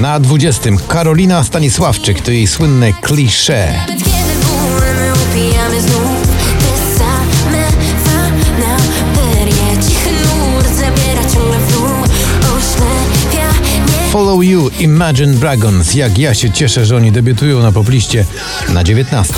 Na 20 Karolina Stanisławczyk to jej słynne klisze. Follow You Imagine Dragons. Jak ja się cieszę, że oni debiutują na popliście na 19.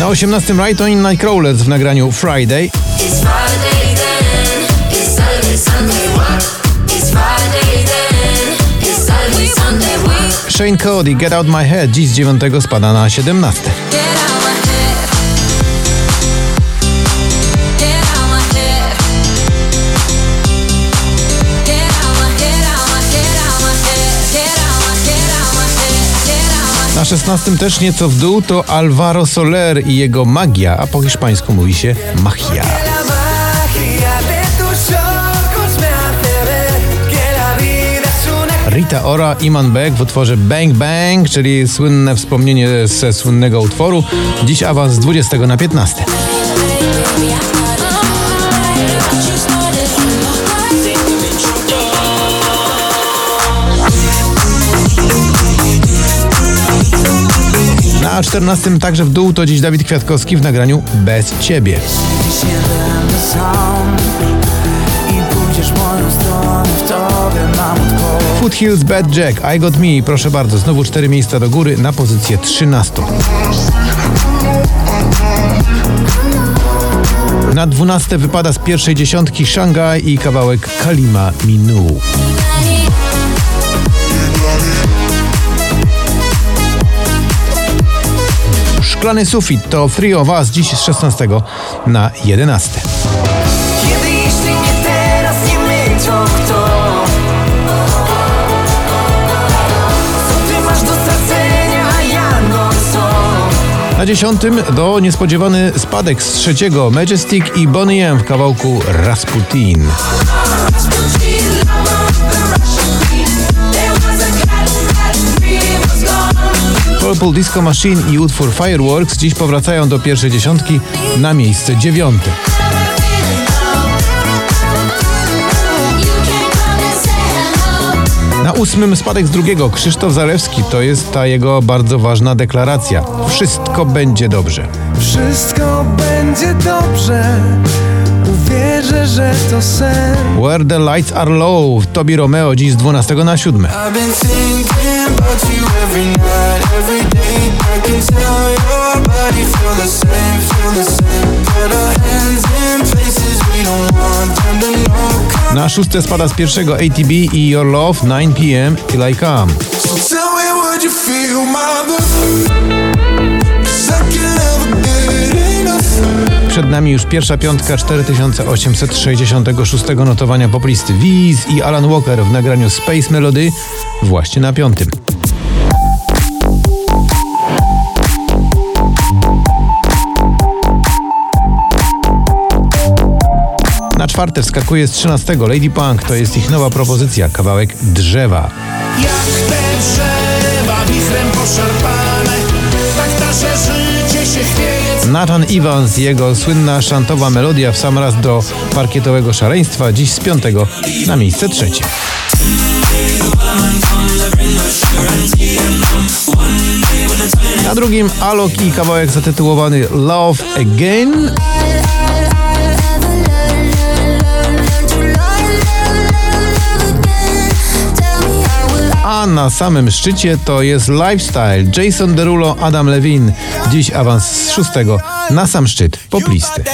Na 18 Right On Nightcrawlers w nagraniu Friday. Shane Cody Get Out My Head. Dziś z 9 spada na 17. Na 16 też nieco w dół to Alvaro Soler i jego magia, a po hiszpańsku mówi się una Rita Ora, Iman Beck w utworze Bang Bang, czyli słynne wspomnienie ze słynnego utworu. Dziś awans z 20 na 15. Na 14 także w dół to dziś Dawid Kwiatkowski w nagraniu Bez Ciebie. Foothills Bad Jack, I Got Me, proszę bardzo, znowu 4 miejsca do góry na pozycję 13. Na 12 wypada z pierwszej dziesiątki Shanghai i kawałek Kalima Minu. Szklany sufit to Three of Us dziś z 16 na 11. Kiedy jeśli nie teraz, nie my, to kto? Co ty masz do stracenia, a ja no co? Na dziesiątym do niespodziewany spadek z trzeciego Majestic i Bonnie M w kawałku Rasputin. Purple Disco Machine i utwór Fireworks dziś powracają do pierwszej dziesiątki na miejsce dziewiąte. Na ósmym spadek z drugiego Krzysztof Zalewski to jest ta jego bardzo ważna deklaracja. Wszystko będzie dobrze. Wszystko będzie dobrze Uwierzę, że to sen Where the Lights Are Low Tobi Romeo dziś z 12 na 7. About you every night, every day. I can tell your body feel the same, feel the same. Put our hands in places we don't want them to know. Na szóste spada z pierwszego ATB i Your Love 9pm Till I Come. So tell me, would you feel my love? 'Cause I can never enough. Przed nami już pierwsza piątka 4866 notowania poplisty. Wiz i Alan Walker w nagraniu Space Melody właśnie na piątym. Na czwarte wskakuje z 13 Lady Punk, to jest ich nowa propozycja, kawałek drzewa. Jak te drzewa wichrem poszarpane, Nathan Evans jego słynna szantowa melodia w sam raz do parkietowego szaleństwa, dziś z piątego na miejsce trzecie. Na drugim Alok i kawałek zatytułowany Love Again. A na samym szczycie to jest Lifestyle, Jason Derulo, Adam Levine. Dziś awans z szóstego na sam szczyt poplisty.